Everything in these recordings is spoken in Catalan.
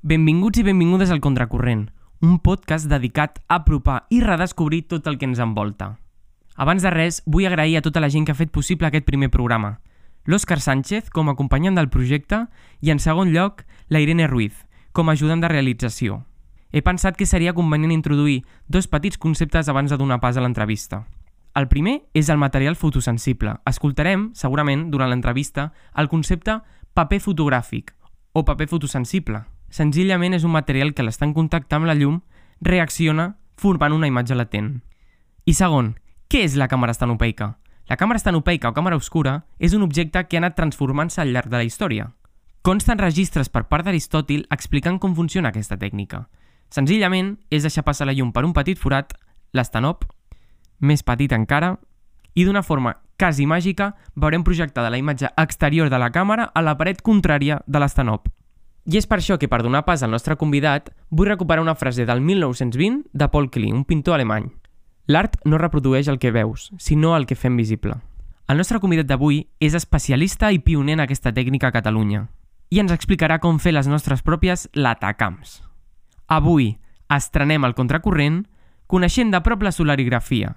Benvinguts i benvingudes al Contracorrent, un podcast dedicat a apropar i redescobrir tot el que ens envolta. Abans de res, vull agrair a tota la gent que ha fet possible aquest primer programa. L'Òscar Sánchez, com a acompanyant del projecte, i en segon lloc, la Irene Ruiz, com a ajudant de realització. He pensat que seria convenient introduir dos petits conceptes abans de donar pas a l'entrevista. El primer és el material fotosensible. Escoltarem, segurament, durant l'entrevista, el concepte paper fotogràfic o paper fotosensible. Senzillament és un material que l'estar en contacte amb la llum reacciona formant una imatge latent. I segon, què és la càmera estanopeica? La càmera estanopeica o càmera oscura és un objecte que ha anat transformant-se al llarg de la història. Consten registres per part d'Aristòtil explicant com funciona aquesta tècnica. Senzillament és deixar passar la llum per un petit forat, l'estanop, més petit encara, i d'una forma quasi màgica veurem projectada la imatge exterior de la càmera a la paret contrària de l'estanop. I és per això que, per donar pas al nostre convidat, vull recuperar una frase del 1920 de Paul Klee, un pintor alemany. L'art no reprodueix el que veus, sinó el que fem visible. El nostre convidat d'avui és especialista i pioner en aquesta tècnica a Catalunya i ens explicarà com fer les nostres pròpies latacams. Avui estrenem el contracorrent coneixent de prop la solarigrafia,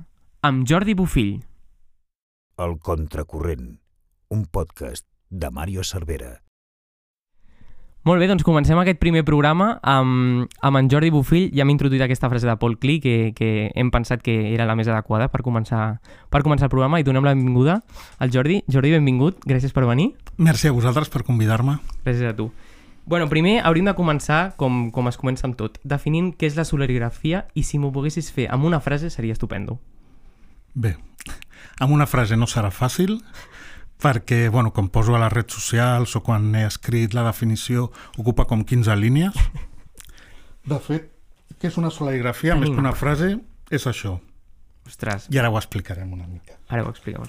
amb Jordi Bufill. El Contracorrent, un podcast de Mario Cervera. Molt bé, doncs comencem aquest primer programa amb, amb en Jordi Bufill. Ja hem introduït aquesta frase de Paul Klee que, que hem pensat que era la més adequada per començar, per començar el programa i donem la benvinguda al Jordi. Jordi, benvingut, gràcies per venir. Merci a vosaltres per convidar-me. Gràcies a tu. Bueno, primer hauríem de començar, com, com es comença amb tot, definint què és la solarigrafia i si m'ho poguessis fer amb una frase seria estupendo. Bé, amb una frase no serà fàcil, perquè, bueno, com poso a les redes socials o quan he escrit la definició, ocupa com 15 línies. De fet, què és una solarigrafia? Més que una frase, és això. Ostres, I ara ho explicarem una mica. ara ho expliqueu.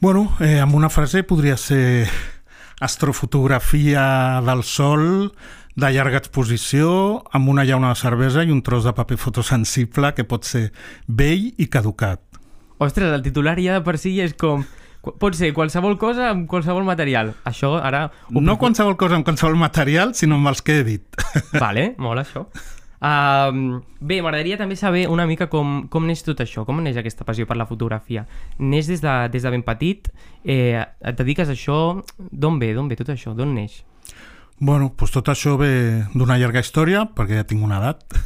Bueno, eh, amb una frase podria ser astrofotografia del sol de llarga exposició amb una llauna de cervesa i un tros de paper fotosensible que pot ser vell i caducat. Ostres, el titular ja de per si és com... Pot ser qualsevol cosa amb qualsevol material. Això ara... ho No qualsevol cosa amb qualsevol material, sinó amb els que he dit. Vale, mola això. Uh, bé, m'agradaria també saber una mica com, com neix tot això, com neix aquesta passió per la fotografia. Neix des de, des de ben petit? Eh, et dediques a això? D'on ve? D'on ve tot això? D'on neix? Bueno, doncs tot això ve d'una llarga història, perquè ja tinc una edat.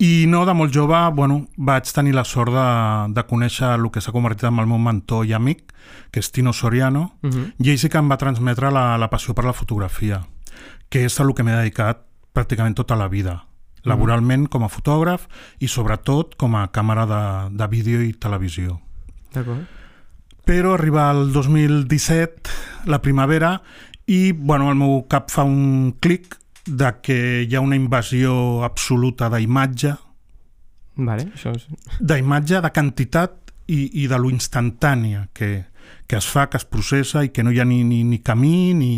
I no, de molt jove, bueno, vaig tenir la sort de, de conèixer el que s'ha convertit en el meu mentor i amic, que és Tino Soriano, Uh -huh. i ell sí que em va transmetre la, la passió per la fotografia, que és a el que m'he dedicat pràcticament tota la vida, laboralment com a fotògraf i sobretot com a càmera de, de vídeo i televisió. D'acord. Però arriba el 2017, la primavera, i bueno, el meu cap fa un clic de que hi ha una invasió absoluta d'imatge, Vale, això és... d'imatge, de quantitat i, i de lo instantània que, que es fa, que es processa i que no hi ha ni, ni, ni camí, ni...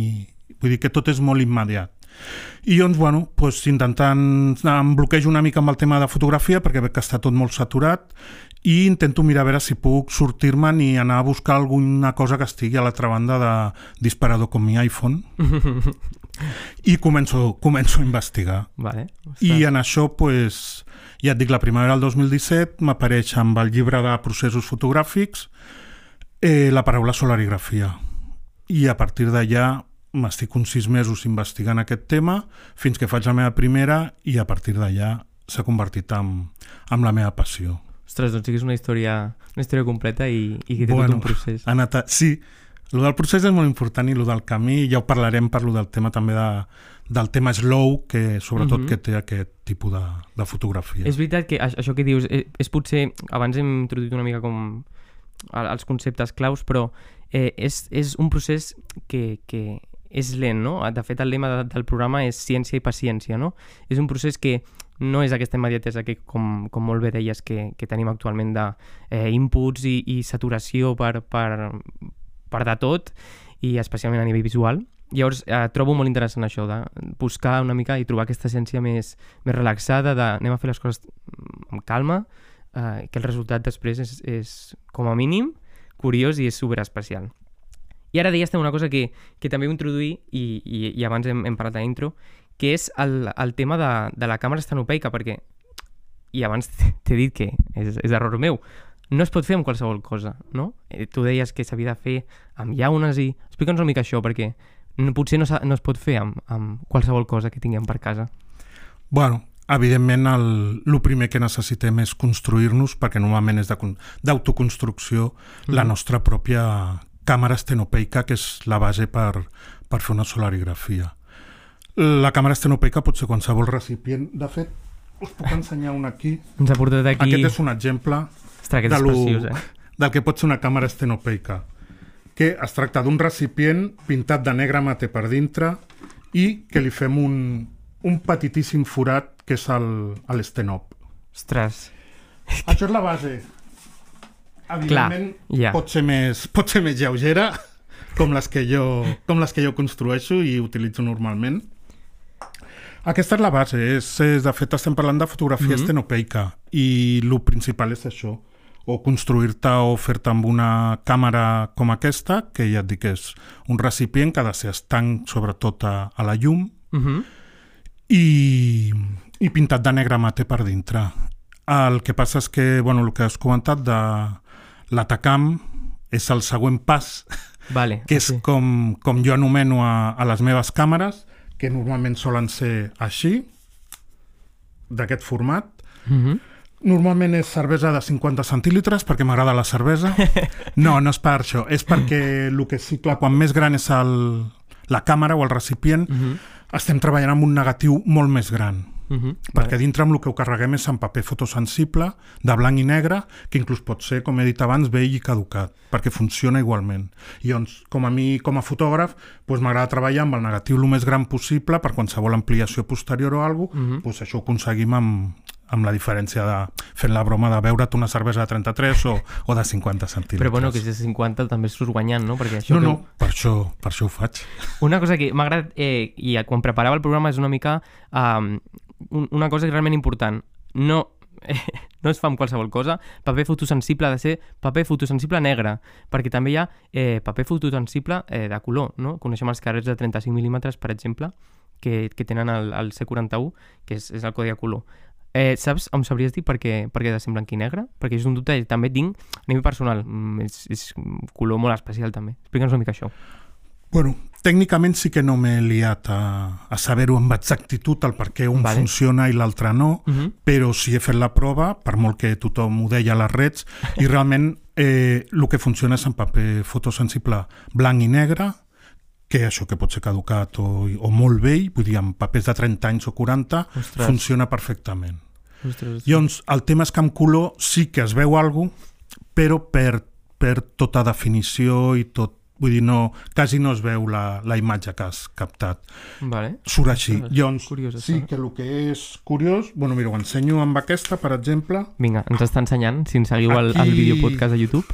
Vull dir que tot és molt immediat. I doncs, bueno, doncs intentant... Em bloquejo una mica amb el tema de fotografia perquè veig que està tot molt saturat i intento mirar a veure si puc sortir-me'n i anar a buscar alguna cosa que estigui a l'altra banda de disparador com mi iPhone i començo, començo a investigar. Vale. I en això, pues, ja et dic, la primavera del 2017 m'apareix amb el llibre de processos fotogràfics eh, la paraula solarigrafia. I a partir d'allà m'estic uns sis mesos investigant aquest tema fins que faig la meva primera i a partir d'allà s'ha convertit en, en la meva passió. Ostres, doncs sí que és una història, una història completa i, i que té tot un procés. Anat a... Sí, el del procés és molt important i el del camí, ja ho parlarem per lo del tema també de, del tema slow, que sobretot Mhm. que té aquest tipus de, de fotografia. És veritat que això que dius és, és potser... Abans hem introduït una mica com el- els conceptes claus, però eh, és, és un procés que, que és lent, no? De fet, el lema de, del programa és ciència i paciència, no? És un procés que no és aquesta immediatesa que, com, com molt bé deies, que, que tenim actualment de eh, i, i saturació per, per, per de tot, i especialment a nivell visual. Llavors, eh, trobo molt interessant això, de buscar una mica i trobar aquesta essència més, més relaxada, de anem a fer les coses amb calma, eh, que el resultat després és, és, com a mínim, curiós i és super especial. I ara deies una cosa que, que també vull introduir, i, i, i abans hem, hem parlat a l'intro, que és el, el tema de, de la càmera estenopeica, perquè, i abans t'he dit que és, és error meu, no es pot fer amb qualsevol cosa, no? Eh, tu deies que s'havia de fer amb llaunes i... Explica'ns una mica això, perquè no, potser no, no es pot fer amb, amb qualsevol cosa que tinguem per casa. Bueno, evidentment el, el primer que necessitem és construir-nos, perquè normalment és d'autoconstrucció, la nostra pròpia càmera estenopeica, que és la base per, per fer una solarigrafia. La càmera estenopeica pot ser qualsevol recipient. De fet, us puc ensenyar una aquí. Ens ha portat aquí... Aquest és un exemple Ostres, de és lo, preciós, eh? del que pot ser una càmera estenopeica, que es tracta d'un recipient pintat de negre mate per dintre i que li fem un, un petitíssim forat que és l'estenop. Ostres, Això és la base. Evidentment, ja. pot, ser més, pot ser més lleugera, com les, que jo, com les que jo construeixo i utilitzo normalment. Aquesta és la base. És, és, de fet, estem parlant de fotografia mm. -hmm. estenopeica i el principal és això, o construir-te o fer-te amb una càmera com aquesta, que ja et dic que és un recipient que ha de ser estanc sobretot a, a la llum, uh -huh. i, i pintat de negre mate per dintre. El que passa és que, bueno, el que has comentat de l'Atacam és el següent pas, vale. que és sí. com, com jo anomeno a, a les meves càmeres, que normalment solen ser així, d'aquest format. Uh -huh. Normalment és cervesa de 50 centílitres perquè m'agrada la cervesa. No, no és per això. És perquè el que sí, clar, quan més gran és el, la càmera o el recipient, Uh -huh. estem treballant amb un negatiu molt més gran. Uh -huh. Perquè dintre amb el que ho carreguem és en paper fotosensible, de blanc i negre, que inclús pot ser, com he dit abans, vell i caducat, perquè funciona igualment. I llavors, com a mi, com a fotògraf, doncs m'agrada treballar amb el negatiu el més gran possible per qualsevol ampliació posterior o alguna cosa, Mhm. doncs això ho aconseguim amb, amb la diferència de fent la broma de beure't una cervesa de 33 o, o de 50 centímetres. Però bueno, que si és 50 també surts guanyant, no? Perquè això No, que... no, per això, per això ho faig. Una cosa que m'ha agradat, eh, i quan preparava el programa és una mica um, un- una cosa realment important. No, eh, no es fa amb qualsevol cosa. Paper fotosensible ha de ser paper fotosensible negre, perquè també hi ha eh, paper fotosensible eh, de color, no? Coneixem els carrers de 35 mil·límetres, per exemple, que, que tenen el, el C41, que és, és el codi de color. Eh, saps, em sabries dir per què, per què ha de ser blanc i negre? Perquè és un dubte que també tinc a nivell personal. Mm, És, és color molt especial, també. Explica'ns una mica això. Bueno, tècnicament sí que no m'he liat a, a saber-ho amb exactitud el per què un Vale. funciona i l'altre no, Uh -huh. però sí he fet la prova, per molt que tothom ho deia a les reds, i realment eh, el que funciona és en paper fotosensible blanc i negre, que això que pot ser caducat o, o molt vell, vull dir, amb papers de 30 anys o 40, Ostres. funciona perfectament. Ostres, Llavors, el tema és que amb color sí que es veu alguna cosa, però per, per tota definició i tot, vull dir, no, quasi no es veu la, la imatge que has captat. Vale. Surt així. Ostres, Llavors, curiós, sí això. que el que és curiós, bueno, mira, ho ensenyo amb aquesta, per exemple. Vinga, ens està ensenyant. Si ens seguiu el, el Aquí- videopodcast a YouTube,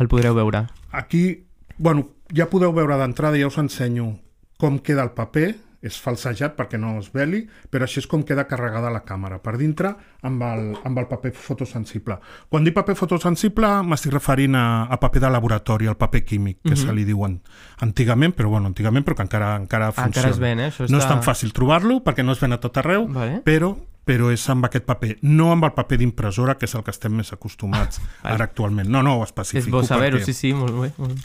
el podreu veure. Aquí, bueno, ja podeu veure d'entrada, ja us ensenyo com queda el paper, és falsejat perquè no es veli, però així és com queda carregada la càmera, per dintre amb el, amb el paper fotosensible. Quan dic paper fotosensible m'estic referint a, a paper de laboratori, al paper químic, que Mhm. se li diuen antigament, però bueno, antigament, però que encara, encara Ah, funciona. encara es ven, eh? Això No està... és tan fàcil trobar-lo, perquè no es ven a tot arreu, Vale. però però és amb aquest paper, no amb el paper d'impressora, que és el que estem més acostumats Vale. ara actualment. No, no, ho És especifico. bo saber-ho, perquè- sí, sí, molt bé. Molt bé.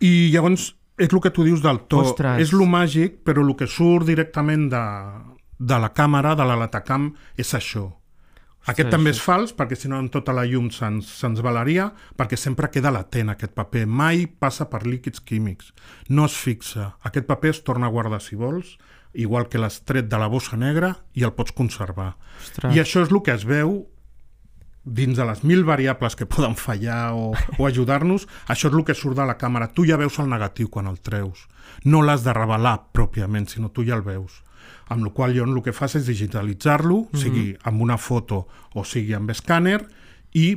i llavors, és el que tu dius del to. Ostres. És lo màgic, però el que surt directament de, de la càmera, de la Latacam, és això. Aquest també és fals, perquè si no en tota la llum se'ns se valaria, perquè sempre queda latent aquest paper. Mai passa per líquids químics. No es fixa. Aquest paper es torna a guardar si vols, igual que l'has tret de la bossa negra i el pots conservar. Ostres. I això és el que es veu dins de les mil variables que poden fallar o, o ajudar-nos, això és el que surt de la càmera. Tu ja veus el negatiu quan el treus. No l'has de revelar pròpiament, sinó tu ja el veus. Amb la qual jo el que fas és digitalitzar-lo, sigui amb una foto o sigui amb escàner, i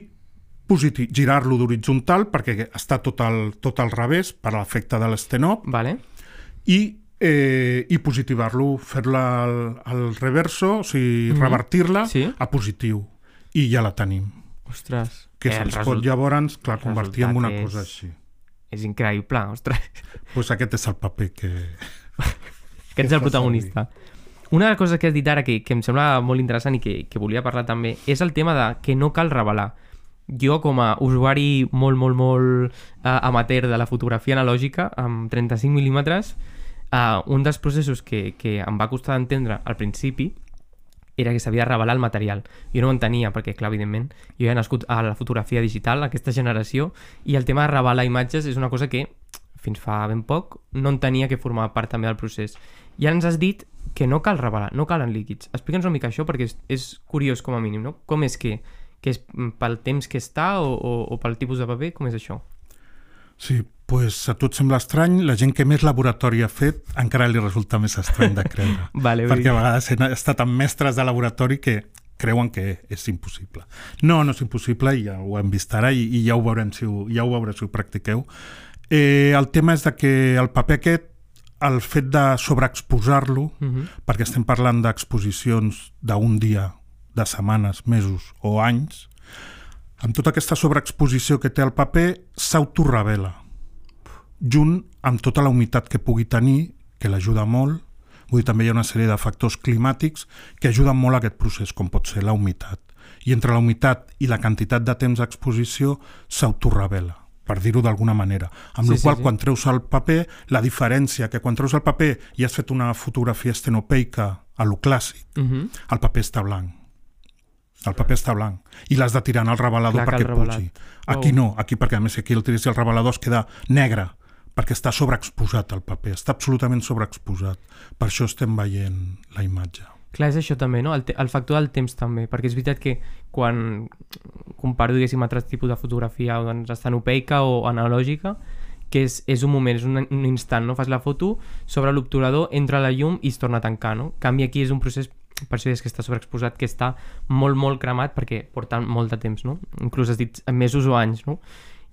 girar-lo d'horitzontal perquè està tot al, tot al revés per l'efecte de l'estenop Vale. i, eh, i positivar-lo, fer-la al, al reverso, o sigui, Mhm. revertir-la Sí. a positiu. I ja la tenim. Ostres. Que Eh, el se'ns pot result- llavors, clar, convertir en una és- cosa així. És increïble, ostres. pues aquest és el paper que... Que ets el protagonista. una de les coses que has dit ara que, que em sembla molt interessant i que, que volia parlar també és el tema de que no cal revelar. Jo, com a usuari molt, molt, molt uh, amateur de la fotografia analògica, amb 35 mil·límetres, uh, un dels processos que, que em va costar d'entendre al principi era que s'havia de revelar el material. Jo no ho entenia, perquè, clar, evidentment, jo he nascut a la fotografia digital, aquesta generació, i el tema de revelar imatges és una cosa que, fins fa ben poc, no entenia que formava part també del procés. I ara ens has dit que no cal revelar, no calen líquids. Explica'ns una mica això, perquè és, és curiós com a mínim, no? Com és que, que és pel temps que està o, o, o pel tipus de paper? Com és això? Sí, pues a tu et sembla estrany, la gent que més laboratori ha fet encara li resulta més estrany de creure. vale, perquè a vegades he estat amb mestres de laboratori que creuen que és impossible. No, no és impossible, i ja ho hem vist ara i, i ja ho veurem si ho, ja ho veureu si ho practiqueu. Eh, el tema és de que el paper aquest, el fet de sobreexposar-lo, uh Mhm. -huh. perquè estem parlant d'exposicions d'un dia, de setmanes, mesos o anys, amb tota aquesta sobreexposició que té el paper, s'autorrevela junt amb tota la humitat que pugui tenir, que l'ajuda molt, vull dir, també hi ha una sèrie de factors climàtics que ajuden molt a aquest procés, com pot ser la humitat. I entre la humitat i la quantitat de temps d'exposició s'autorrevela per dir-ho d'alguna manera. Amb Sí, sí, la sí, qual sí. quan treus el paper, la diferència que quan treus el paper i has fet una fotografia estenopeica a lo clàssic, Uh -huh. el paper està blanc. El paper està blanc. I l'has de tirar en el revelador Clar, perquè revelat. pugi. Aquí Wow. no, aquí perquè a més aquí el tiris i el revelador es queda negre, perquè està sobreexposat el paper, està absolutament sobreexposat. Per això estem veient la imatge. Clar, és això també, no? El, el factor del temps també, perquè és veritat que quan comparo, diguéssim, altres tipus de fotografia doncs, estanopeica o analògica, que és, és un moment, és un, un instant, no? Fas la foto, sobre l'obturador, entra la llum i es torna a tancar, no? Canvi aquí és un procés, per això és que està sobreexposat, que està molt, molt cremat perquè porta molt de temps, no? Inclús has dit mesos o anys, no?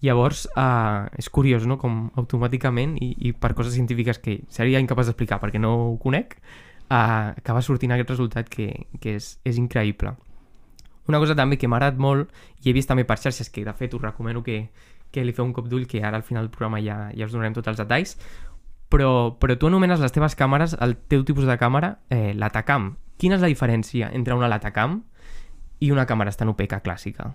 Llavors, uh, és curiós, no?, com automàticament, i, i per coses científiques que seria incapaç d'explicar perquè no ho conec, uh, acaba sortint aquest resultat que, que és, és increïble. Una cosa també que m'ha agradat molt, i he vist també per xarxes, que de fet us recomano que, que li feu un cop d'ull, que ara al final del programa ja, ja us donarem tots els detalls, però, però tu anomenes les teves càmeres, el teu tipus de càmera, eh, l'Atacam. Quina és la diferència entre una Latacam i una càmera estanopeica clàssica?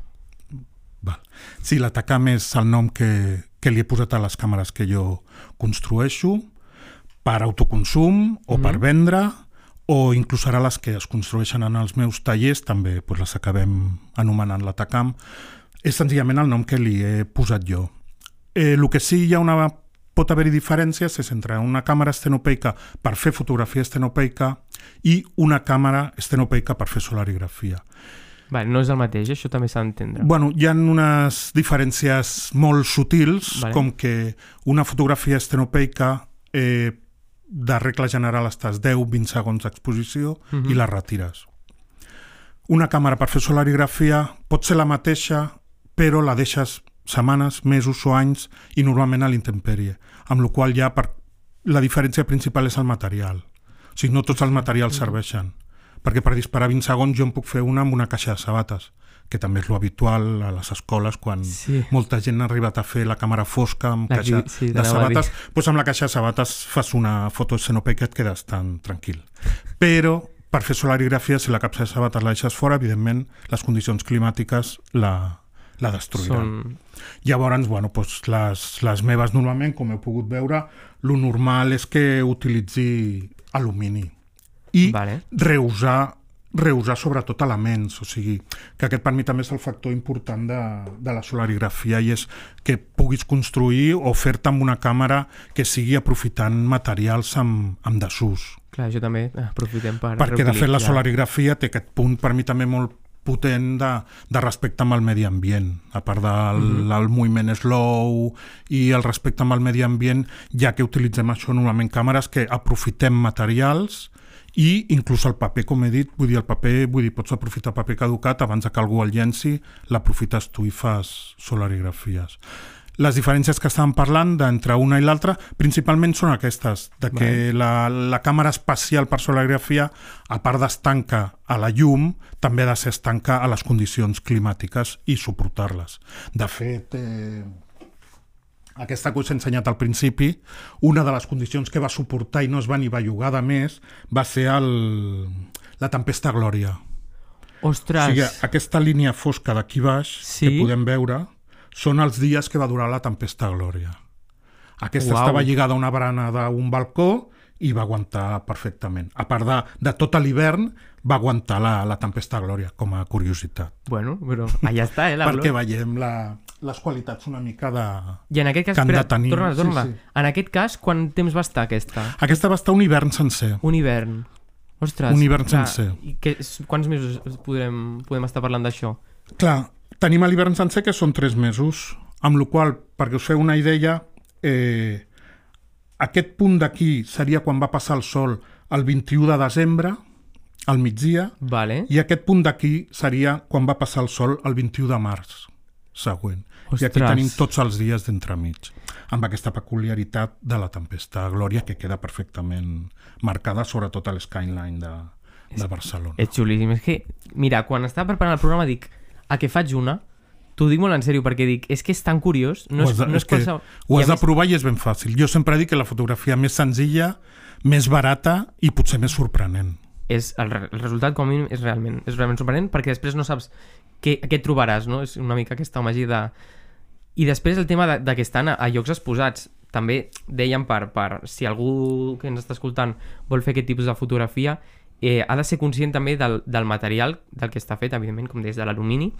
Val. Sí, l'Atacam és el nom que, que li he posat a les càmeres que jo construeixo per autoconsum o Mhm. per vendre o inclús ara les que es construeixen en els meus tallers també pues, les acabem anomenant l'Atacam. És senzillament el nom que li he posat jo. Eh, el que sí hi ha una pot haver-hi diferències és entre una càmera estenopeica per fer fotografia estenopeica i una càmera estenopeica per fer solarigrafia. Vale, no és el mateix, això també s'ha d'entendre. Bueno, hi ha unes diferències molt sutils, Vale. com que una fotografia estenopeica eh, de regla general estàs 10-20 segons d'exposició uh Mhm. -huh. i la retires. Una càmera per fer solarigrafia pot ser la mateixa, però la deixes setmanes, mesos o anys i normalment a l'intempèrie, amb la qual ja per... la diferència principal és el material. O sigui, no tots els materials serveixen. Perquè per disparar 20 segons jo en puc fer una amb una caixa de sabates, que també és lo habitual a les escoles quan Sí. molta gent ha arribat a fer la càmera fosca amb La caixa que- sí, de dir. sabates, doncs amb la caixa de sabates fas una foto escenopeica i et quedes tan tranquil. Però per fer solarigrafia, si la capsa de sabates la deixes fora, evidentment les condicions climàtiques la, la destruiran. Són... Llavors, bueno, doncs les, les meves normalment, com heu pogut veure, lo normal és que utilitzi alumini. I Vale. reusar reusar sobretot elements, o sigui, que aquest per mi també és el factor important de, de la solarigrafia i és que puguis construir o fer-te amb una càmera que sigui aprofitant materials amb, amb desús. Clar, això també eh, aprofitem per Perquè de fet la solarigrafia té aquest punt per mi també molt potent de, de respecte amb el medi ambient, a part del mm -hmm. el moviment slow i el respecte amb el medi ambient, ja que utilitzem això normalment càmeres que aprofitem materials i inclús el paper, com he dit, vull dir, el paper, vull dir, pots aprofitar paper caducat abans que algú el llenci, l'aprofites tu i fas solarigrafies. Les diferències que estàvem parlant d'entre una i l'altra principalment són aquestes, de que la, la càmera espacial per solarigrafia, a part d'estanca a la llum, també ha de ser estanca a les condicions climàtiques i suportar-les. De fet, eh, aquesta que us he ensenyat al principi, una de les condicions que va suportar i no es va ni bellugar de més va ser el, la tempesta Glòria. Ostres! O sigui, aquesta línia fosca d'aquí baix Sí. que podem veure són els dies que va durar la tempesta Glòria. Aquesta Uau. estava lligada a una barana d'un balcó i va aguantar perfectament. A part de, de tot l'hivern, va aguantar la, la tempesta Glòria, com a curiositat. Bueno, però allà està, eh, la perquè veiem la, les qualitats una mica de... I en aquest cas, que han de espera, tenir. torna, Sí, torna. sí. En aquest cas, quant temps va estar aquesta? Aquesta va estar un hivern sencer. Un hivern. Ostres. Un hivern clar, sencer. I que, quants mesos podrem, podem estar parlant d'això? Clar, tenim l'hivern sencer que són tres mesos, amb la qual perquè us feu una idea, eh, aquest punt d'aquí seria quan va passar el sol el 21 de desembre, al migdia, Vale. i aquest punt d'aquí seria quan va passar el sol el 21 de març següent. I aquí Ostres. tenim tots els dies d'entremig, amb aquesta peculiaritat de la tempesta Glòria que queda perfectament marcada sobretot a l'skyline de, de Barcelona. És xulíssim. És que, mira, quan estava preparant el programa dic, a què faig una? T'ho dic molt en sèrio perquè dic, és que és tan curiós. No Ho és, has de- no és és que qualsevol... Ho has de més- provar i és ben fàcil. Jo sempre dic que la fotografia més senzilla, més barata i potser més sorprenent. és el, re- el resultat com a mínim és realment, és realment sorprenent perquè després no saps què, què et trobaràs, no? És una mica aquesta màgia de... I després el tema de, de que estan a, a llocs exposats. També dèiem per, per si algú que ens està escoltant vol fer aquest tipus de fotografia eh, ha de ser conscient també del, del material del que està fet, evidentment, com des de l'alumini,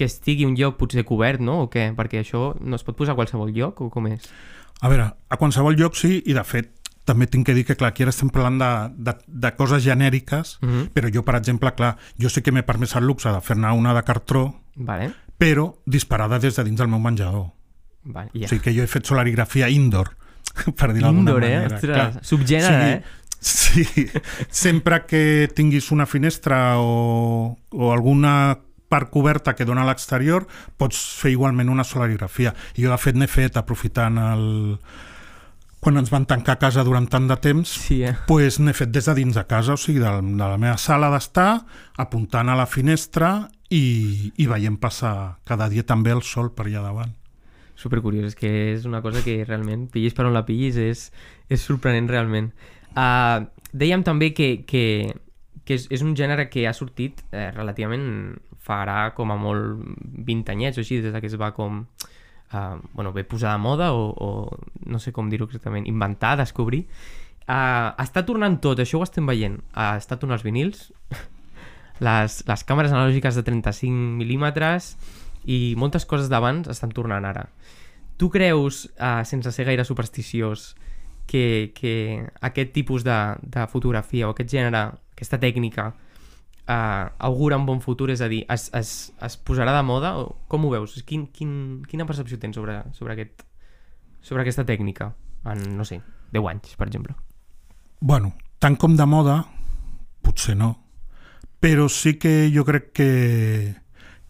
que estigui un lloc potser cobert, no? O què? Perquè això no es pot posar a qualsevol lloc o com és? A veure, a qualsevol lloc sí, i de fet també tinc que dir que, clar, aquí ara estem parlant de, de, de coses genèriques, Mhm. però jo, per exemple, clar, jo sé que m'he permès el luxe de fer-ne una de cartró, Vale? però disparada des de dins del meu menjador. Vale, Ja. ja. O sigui que jo he fet solarigrafia indoor, per dir-ho d'alguna Indoor, eh? manera. Ostres, clar. subgènere, eh? Sí, sempre que tinguis una finestra o, o alguna part coberta que dona a l'exterior, pots fer igualment una solarigrafia. I jo, de fet, n'he fet aprofitant el... quan ens van tancar a casa durant tant de temps, Sí, eh? pues n'he fet des de dins de casa, o sigui, de, de la meva sala d'estar, apuntant a la finestra i, i veient passar cada dia també el sol per allà davant. Supercuriós, és que és una cosa que realment, pillis per on la pillis, és, és sorprenent realment. Uh, dèiem també que, que, que és, és un gènere que ha sortit eh, relativament farà com a molt 20 anyets o així, des de que es va com uh, bueno, bé posar de moda o, o no sé com dir-ho exactament, inventar, descobrir. Uh, està tornant tot, això ho estem veient. Uh, està tornant els vinils, les, les càmeres analògiques de 35 mil·límetres i moltes coses d'abans estan tornant ara. Tu creus, uh, sense ser gaire supersticiós, que, que aquest tipus de, de fotografia o aquest gènere, aquesta tècnica, uh, augura un bon futur? És a dir, es, es, es posarà de moda? O com ho veus? Quin, quin, quina percepció tens sobre, sobre, aquest, sobre aquesta tècnica en, no sé, 10 anys, per exemple? Bueno, tant com de moda, potser no. Però sí que jo crec que,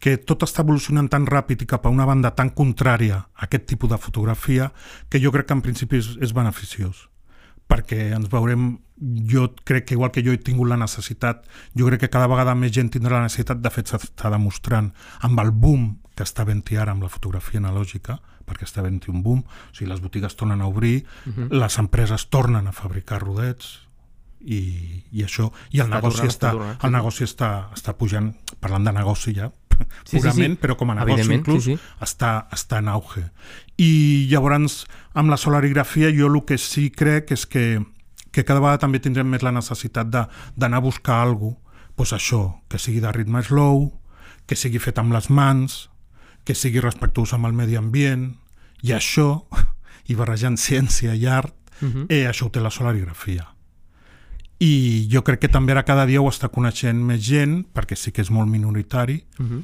que tot està evolucionant tan ràpid i cap a una banda tan contrària a aquest tipus de fotografia que jo crec que en principi és, és beneficiós perquè ens veurem, jo crec que igual que jo he tingut la necessitat, jo crec que cada vegada més gent tindrà la necessitat, de fet s'està demostrant amb el boom que està havent-hi ara amb la fotografia analògica, perquè està havent-hi un boom, o sigui, les botigues tornen a obrir, uh -huh. les empreses tornen a fabricar rodets, i, i això i el Està negoci tornant, està està, tornant, el negoci està, està pujant parlant de negoci ja Sí, sí, purament, sí. però com a negoci inclús sí, sí. Està, està en auge i llavors amb la solarigrafia jo el que sí crec és que, que cada vegada també tindrem més la necessitat d'anar a buscar alguna cosa pues això, que sigui de ritme slow que sigui fet amb les mans que sigui respectuós amb el medi ambient i això, i barrejant ciència i art, Uh -huh. eh, això ho té la solarigrafia. I jo crec que també ara cada dia ho està coneixent més gent, perquè sí que és molt minoritari, Uh -huh.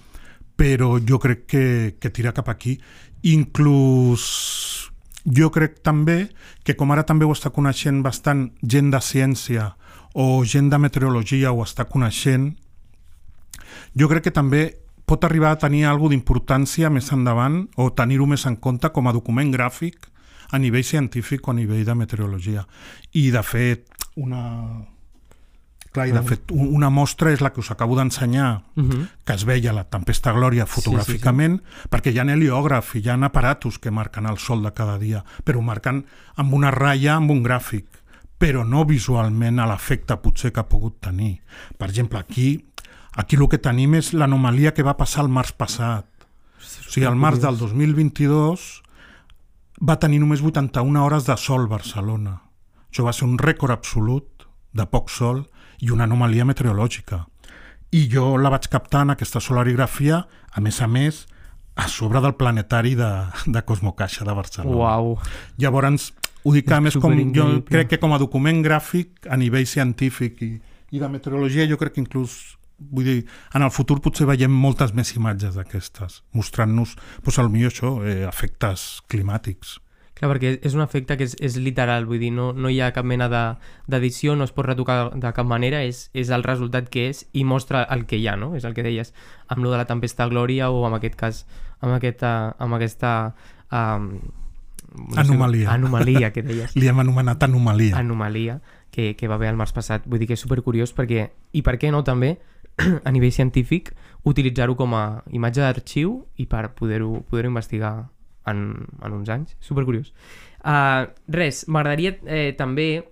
però jo crec que, que tira cap aquí. Inclús jo crec també que com ara també ho està coneixent bastant gent de ciència o gent de meteorologia ho està coneixent, jo crec que també pot arribar a tenir alguna d'importància més endavant o tenir-ho més en compte com a document gràfic a nivell científic o a nivell de meteorologia. I, de fet, una... Clar, i de fet, un- una mostra és la que us acabo d'ensenyar, Uh -huh. que es veia la Tempesta Glòria fotogràficament, perquè hi ha heliògraf i hi ha aparatos que marquen el sol de cada dia, però ho marquen amb una ratlla, amb un gràfic, però no visualment a l'efecte potser que ha pogut tenir. Per exemple, aquí, aquí el que tenim és l'anomalia que va passar el març passat. O sigui, el març del 2022 va tenir només 81 hores de sol Barcelona. Això va ser un rècord absolut de poc sol i una anomalia meteorològica. I jo la vaig captar en aquesta solarigrafia, a més a més, a sobre del planetari de, de Cosmocaixa de Barcelona. Uau. Llavors, ho dic a És més com, jo crec que com a document gràfic a nivell científic i, i de meteorologia jo crec que inclús vull dir, en el futur potser veiem moltes més imatges d'aquestes, mostrant-nos, doncs, potser això, eh, efectes climàtics. Clar, perquè és un efecte que és, és literal, vull dir, no, no hi ha cap mena de- d'edició, no es pot retocar de cap manera, és, és el resultat que és i mostra el que hi ha, no? És el que deies, amb lo de la tempesta glòria o en aquest cas, amb aquesta, amb aquesta um, no Anomalia. Sé, anomalia que deies. Li hem anomenat anomalia. anomalia que, que va haver el març passat. Vull dir que és supercuriós perquè, i per què no també, a nivell científic, utilitzar-ho com a imatge d'arxiu i per poder-ho poder investigar en, en uns anys. Supercuriós. Uh, res, m'agradaria eh, també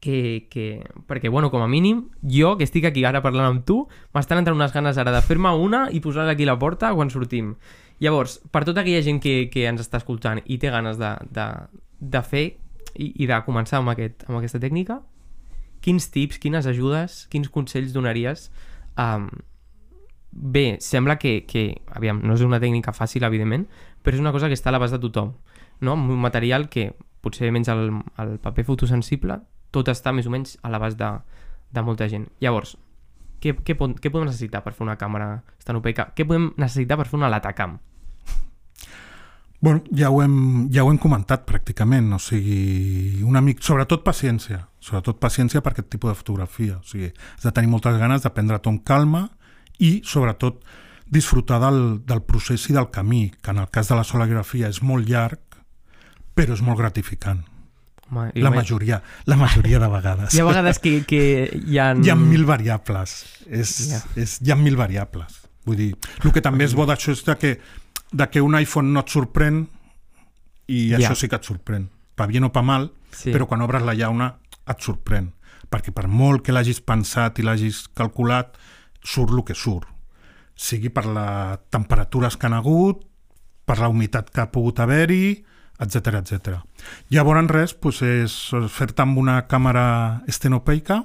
que, que... Perquè, bueno, com a mínim, jo, que estic aquí ara parlant amb tu, m'estan entrant unes ganes ara de fer-me una i posar-la aquí la porta quan sortim. Llavors, per tota aquella gent que, que ens està escoltant i té ganes de, de, de fer i, i de començar amb, aquest, amb aquesta tècnica, quins tips, quines ajudes, quins consells donaries? Um, bé, sembla que, que, aviam, no és una tècnica fàcil, evidentment, però és una cosa que està a l'abast de tothom, no? Amb un material que potser menys el, el paper fotosensible, tot està més o menys a l'abast de, de molta gent. Llavors, què, què, pot, què podem necessitar per fer una càmera estanopeica? Què podem necessitar per fer una Latacam? Bueno, ja ho, hem, ja ho hem comentat pràcticament, o sigui, un amic, sobretot paciència, sobretot paciència per aquest tipus de fotografia, o sigui, has de tenir moltes ganes de prendre-t'ho amb calma i, sobretot, disfrutar del, del procés i del camí, que en el cas de la solografia és molt llarg, però és molt gratificant. Home, La majoria, la majoria de vegades. Hi ha vegades que, que hi ha... Hi ha mil variables. És, Ja. és, hi ha mil variables. Vull dir, el que també és bo d'això és de que, de que un iPhone no et sorprèn i Ja. això sí que et sorprèn. Pa bien o pa mal, Sí. però quan obres la llauna et sorprèn. Perquè per molt que l'hagis pensat i l'hagis calculat, surt el que surt. Sigui per les temperatures que han hagut, per la humitat que ha pogut haver-hi, etc etc. Llavors res, doncs és fer-te amb una càmera estenopeica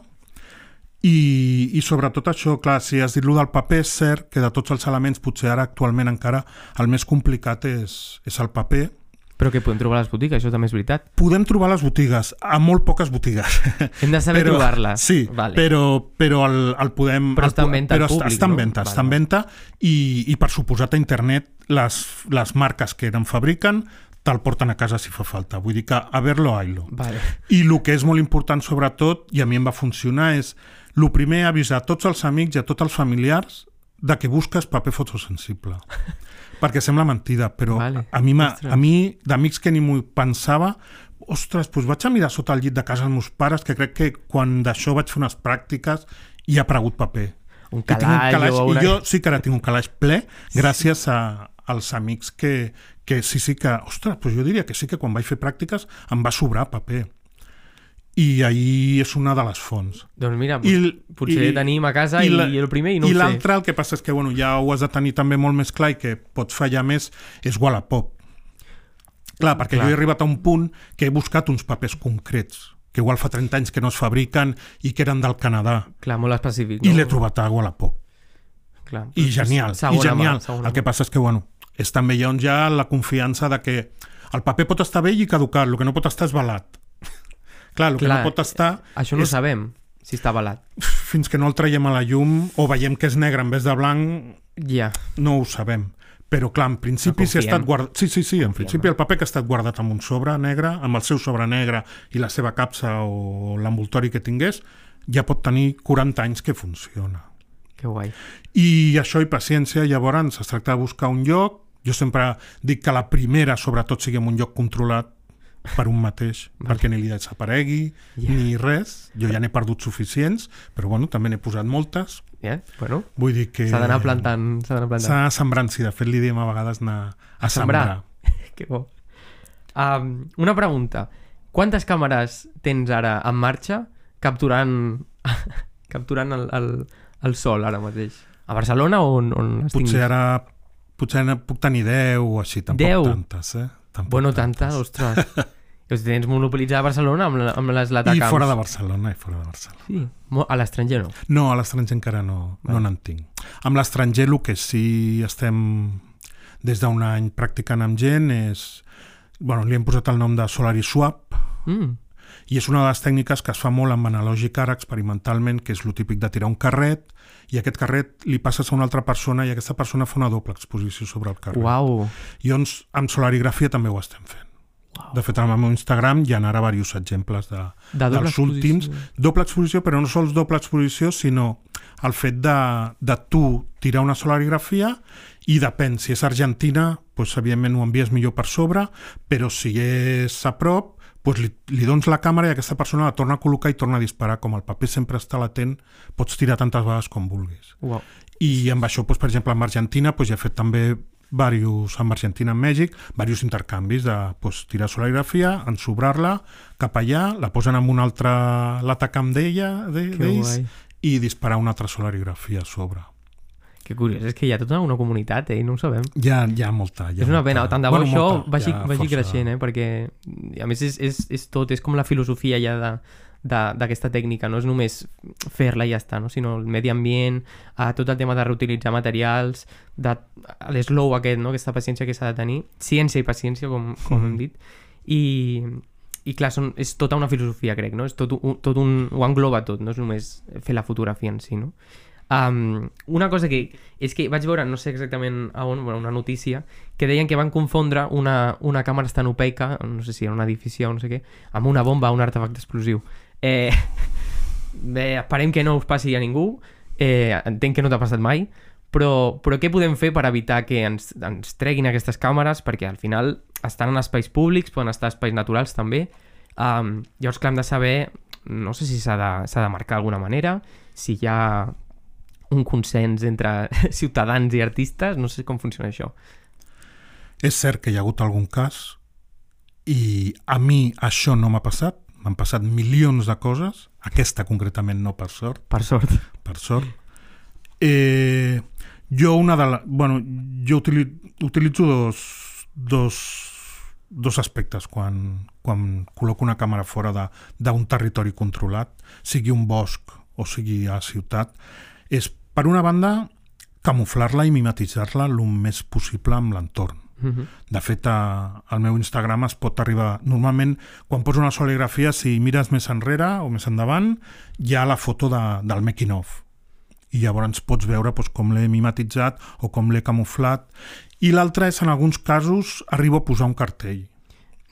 i, i sobretot això, clar, si has dit lo del paper, és cert que de tots els elements potser ara actualment encara el més complicat és, és el paper. Però que podem trobar a les botigues, això també és veritat. Podem trobar les botigues, a molt poques botigues. Hem de saber trobar-les. Sí, vale. però, però el, el podem... Però està en venta al però públic, està en no? venta, Vale, està en vale. venta i, i per suposat a internet les, les marques que en fabriquen te'l porten a casa si fa falta. Vull dir que a verlo, haylo. Vale. I el que és molt important, sobretot, i a mi em va funcionar, és el primer avisar a tots els amics i a tots els familiars de que busques paper fotosensible. Perquè sembla mentida, però Vale. a mi, a mi d'amics que ni m'ho pensava, ostres, doncs vaig a mirar sota el llit de casa els meus pares, que crec que quan d'això vaig fer unes pràctiques hi ha aparegut paper. Un I tinc un calaix, calaix una... I jo sí que ara tinc un calaix ple gràcies a, als amics que, que sí, sí que... Ostres, doncs jo diria que sí que quan vaig fer pràctiques em va sobrar paper. I ahir és una de les fonts. Doncs mira, I, I, potser i, tenim a casa i, la- i el primer i no I ho sé. l'altre, el que passa és que bueno, ja ho has de tenir també molt més clar i que pots fallar més, és Wallapop. Clar, perquè Clar. jo he arribat a un punt que he buscat uns papers concrets, que igual fa 30 anys que no es fabriquen i que eren del Canadà, Clar, molt específic. i no? l'he trobat a Wallapop. Clar. I genial, i genial. Mà, el que passa és que, bueno, és també llavors ja la confiança de que el paper pot estar vell i caducat, el que no pot estar és balat. Clar, el que Clar, no pot estar Això no és- ho sabem, si està avalat. fins que no el traiem a la llum o veiem que és negre en vez de blanc, Ja. no ho sabem. Però, clar, en principi, No si ha estat guardat... Sí, sí, sí, en Confiem, principi el paper que ha estat guardat amb un sobre negre, amb el seu sobre negre i la seva capsa o l'envoltori que tingués, ja pot tenir 40 anys que funciona. Que guai. I això i paciència, llavors es tracta de buscar un lloc. Jo sempre dic que la primera, sobretot, sigui en un lloc controlat, per un mateix, Vale. perquè ni li desaparegui, Ja. ni res. Jo ja n'he perdut suficients, però bueno, també n'he posat moltes. Ja, bueno, Vull dir que... s'ha d'anar plantant, s'ha d'anar plantant. S'ha d'anar sembrant, sí. De fet, li diem a vegades anar a, sembrar. sembrar. Que bo. Um, una pregunta. Quantes càmeres tens ara en marxa capturant, capturant el, el, el sol ara mateix? A Barcelona o on, on les tinguis? Potser ara... Potser puc tenir 10 o així, tampoc 10? tantes, eh? Tampoc Bueno, tanta, tantes. ostres. Us tens monopolitzada a Barcelona amb, amb les I latacams. fora de Barcelona, i fora de Barcelona. Sí, a l'estranger no. No, a l'estranger encara no, no n'en tinc. Amb l'estranger el que sí estem des d'un any practicant amb gent és... Bueno, li hem posat el nom de Solari Swap Mm. i és una de les tècniques que es fa molt amb analògic ara experimentalment, que és lo típic de tirar un carret i aquest carret li passes a una altra persona i aquesta persona fa una doble exposició sobre el carret. Uau. I doncs amb solarigrafia també ho estem fent. De fet, al meu Instagram hi ha ara diversos exemples de, De dels últims. Doble exposició, però no sols doble exposició, sinó el fet de, de tu tirar una solarigrafia i depèn, si és Argentina, doncs, evidentment ho envies millor per sobre, però si és a prop, doncs li, li dones la càmera i aquesta persona la torna a col·locar i torna a disparar. Com el paper sempre està latent, pots tirar tantes vegades com vulguis. Uau. I amb això, doncs, per exemple, amb Argentina, doncs, ja he fet també varios, amb Argentina en Mèxic, diversos intercanvis de doncs, tirar solarigrafia, ensobrar-la cap allà, la posen en un altre l'atacam d'ella, d'ells, i disparar una altra solarigrafia a sobre. Que curiós, és que hi ha tota una comunitat, eh? i no ho sabem. Hi ha, hi ha molta. Hi ha és una pena, tant de bo Bueno, això molta, vagi, vagi força. creixent, eh? perquè a més és, és, és tot, és com la filosofia ja de- d'aquesta tècnica, no és només fer-la i ja està, no? sinó el medi ambient, eh, tot el tema de reutilitzar materials, de l'eslow aquest, no? aquesta paciència que s'ha de tenir, ciència i paciència, com, com hem dit, i, i clar, són, és tota una filosofia, crec, no? És tot un, tot un, ho engloba tot, no és només fer la fotografia en si, no? Um, una cosa que és que vaig veure, no sé exactament a on, bueno, una notícia, que deien que van confondre una, una càmera estanopeica, no sé si era un edifici o no sé què, amb una bomba o un artefacte explosiu. Eh, bé, esperem que no us passi a ningú, eh, entenc que no t'ha passat mai, però, però què podem fer per evitar que ens, ens treguin aquestes càmeres? Perquè al final estan en espais públics, poden estar espais naturals també. Um, llavors, clar, hem de saber, no sé si s'ha de, de marcar d'alguna manera, si hi ha un consens entre ciutadans i artistes, no sé com funciona això. És cert que hi ha hagut algun cas i a mi això no m'ha passat, m'han passat milions de coses, aquesta concretament no per sort, Per sort. per sort. Eh, jo una de la, bueno, jo utili, utilitzo dos, dos, dos aspectes quan, quan col·loco una càmera fora d'un territori controlat, sigui un bosc o sigui a ciutat, és, per una banda, camuflar-la i mimetitzar-la el més possible amb l'entorn. Mm -hmm. De fet, a, al meu Instagram es pot arribar... Normalment, quan poso una soligrafia, si mires més enrere o més endavant, hi ha la foto de, del making of. I llavors pots veure doncs, com l'he mimetitzat o com l'he camuflat. I l'altre és, en alguns casos, arribo a posar un cartell.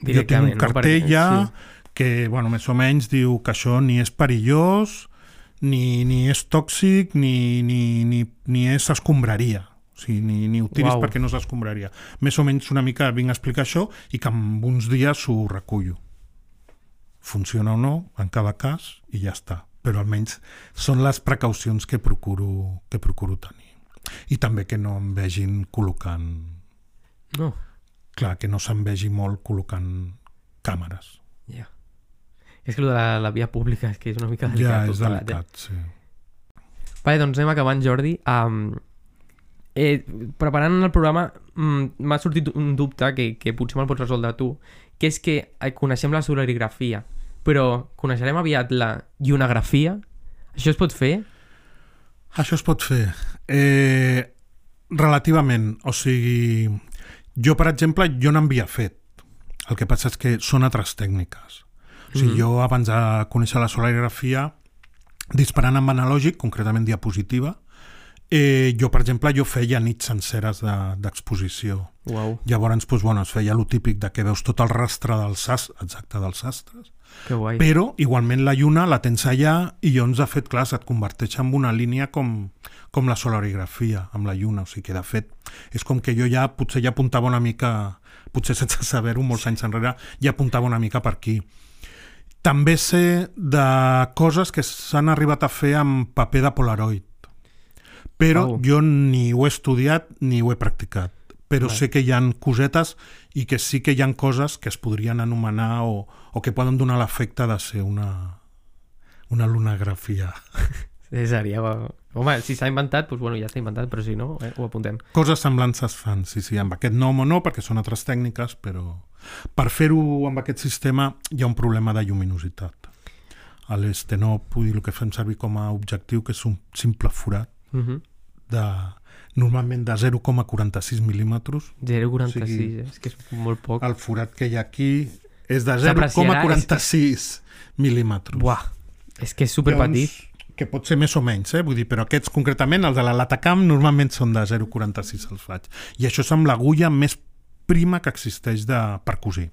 jo tinc un no? cartell Perquè- ja sí. que, bueno, més o menys diu que això ni és perillós, ni, ni és tòxic, ni, ni, ni, ni és escombraria. O sigui, ni, ni ho tiris Uau. perquè no s'escombraria. Més o menys una mica vinc a explicar això i que en uns dies ho recullo. Funciona o no, en cada cas, i ja està. Però almenys són les precaucions que procuro, que procuro tenir. I també que no em vegin col·locant... No, Clar, que no se'n vegi molt col·locant càmeres. ja. És que el de la, la via pública és que és una mica delicat. Ja, és plegat, delicat, sí. Eh? Vale, doncs anem acabant, Jordi. Um, eh, preparant el programa mm, m'ha sortit un dubte que, que potser me'l pots resoldre tu, que és que eh, coneixem la solarigrafia, però coneixerem aviat la ionografia? Això es pot fer? Això es pot fer. Eh, relativament, o sigui, jo, per exemple, jo n'havia fet. El que passa és que són altres tècniques. O sigui, Mhm. jo abans de conèixer la solarigrafia, disparant amb analògic, concretament diapositiva, Eh, jo, per exemple, jo feia nits senceres de- d'exposició. De, Uau, Llavors, doncs, bueno, es feia lo típic de que veus tot el rastre dels sastres, exacte, dels sastres, que guai. però igualment la lluna la tens allà i llavors, de fet, clar, se't converteix en una línia com, com la solarigrafia amb la lluna, o sigui que, de fet, és com que jo ja potser ja apuntava una mica, potser sense saber-ho, molts anys enrere, ja apuntava una mica per aquí. També sé de coses que s'han arribat a fer amb paper de Polaroid, però Au. jo ni ho he estudiat ni ho he practicat. Però Vale. sé que hi han cosetes i que sí que hi han coses que es podrien anomenar o, o que poden donar l'efecte de ser una, una lunografia. Sí, seria... Home, si s'ha inventat, doncs bueno, ja està inventat, però si no, eh, ho apuntem. Coses semblants es fan, sí, sí, amb aquest nom o no, perquè són altres tècniques, però per fer-ho amb aquest sistema hi ha un problema de lluminositat. A l'este no, vull dir, el que fem servir com a objectiu, que és un simple forat, Uh -huh. De, normalment de 0,46 mil·límetres. 0,46, O sigui, és que és molt poc. El forat que hi ha aquí és de S'apreciarà, 0,46 mil·límetres. Buah, és que és superpetit. Llavors, que pot ser més o menys, eh? Vull dir, però aquests concretament, els de la Latacam, normalment són de 0,46 els faig. I això és amb l'agulla més prima que existeix de, per cosir.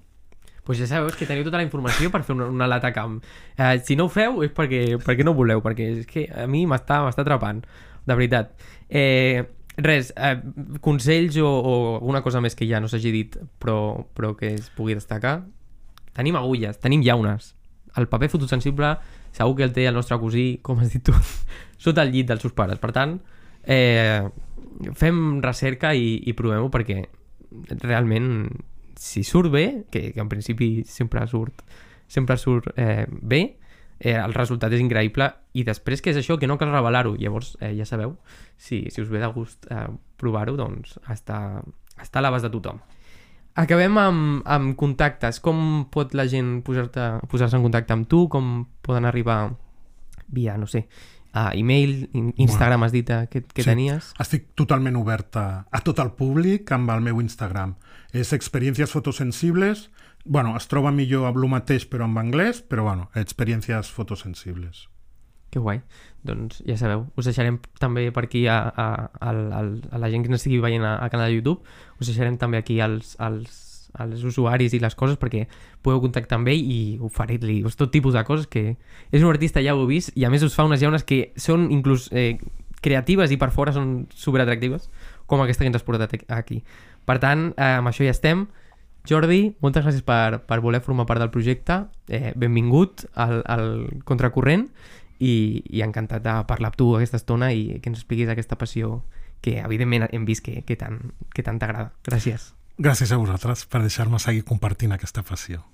pues ja sabeu que teniu tota la informació per fer una, una lata camp. Eh, si no ho feu és perquè, perquè no voleu, perquè és que a mi m'està atrapant, de veritat. Eh, res, eh, consells o, o alguna cosa més que ja no s'hagi dit però, però que es pugui destacar. Tenim agulles, tenim llaunes. El paper fotosensible segur que el té el nostre cosí, com has dit tu, sota el llit dels seus pares. Per tant, eh, fem recerca i, i provem-ho perquè realment si surt bé, que, que en principi sempre surt sempre surt eh, bé, eh, el resultat és increïble i després que és això, que no cal revelar-ho llavors eh, ja sabeu, si, si us ve de gust eh, provar-ho, doncs està, està a l'abast de tothom Acabem amb, amb contactes. Com pot la gent posar-se en contacte amb tu? Com poden arribar via, no sé, a e-mail, in- Instagram has dit eh, que, que Sí. tenies? Estic totalment obert a, a tot el públic amb el meu Instagram. És Experiències Fotosensibles. Bueno, es troba millor amb el mateix però en anglès, però bueno, Experiències Fotosensibles. Que guai. Doncs ja sabeu, us deixarem també per aquí a, a, a, a, la gent que ens estigui veient a- al canal de YouTube, us deixarem també aquí als, als, als usuaris i les coses perquè podeu contactar amb ell i oferir-li tot tipus de coses que és un artista, ja ho heu vist, i a més us fa unes llaunes que són inclús eh, creatives i per fora són superatractives, com aquesta que ens has portat aquí. Per tant, eh, amb això ja estem. Jordi, moltes gràcies per, per voler formar part del projecte. Eh, benvingut al, al Contracorrent i, i encantat de parlar amb tu aquesta estona i que ens expliquis aquesta passió que evidentment hem vist que, que tant que t'agrada. Gràcies. Gràcies a vosaltres per deixar-me seguir compartint aquesta passió.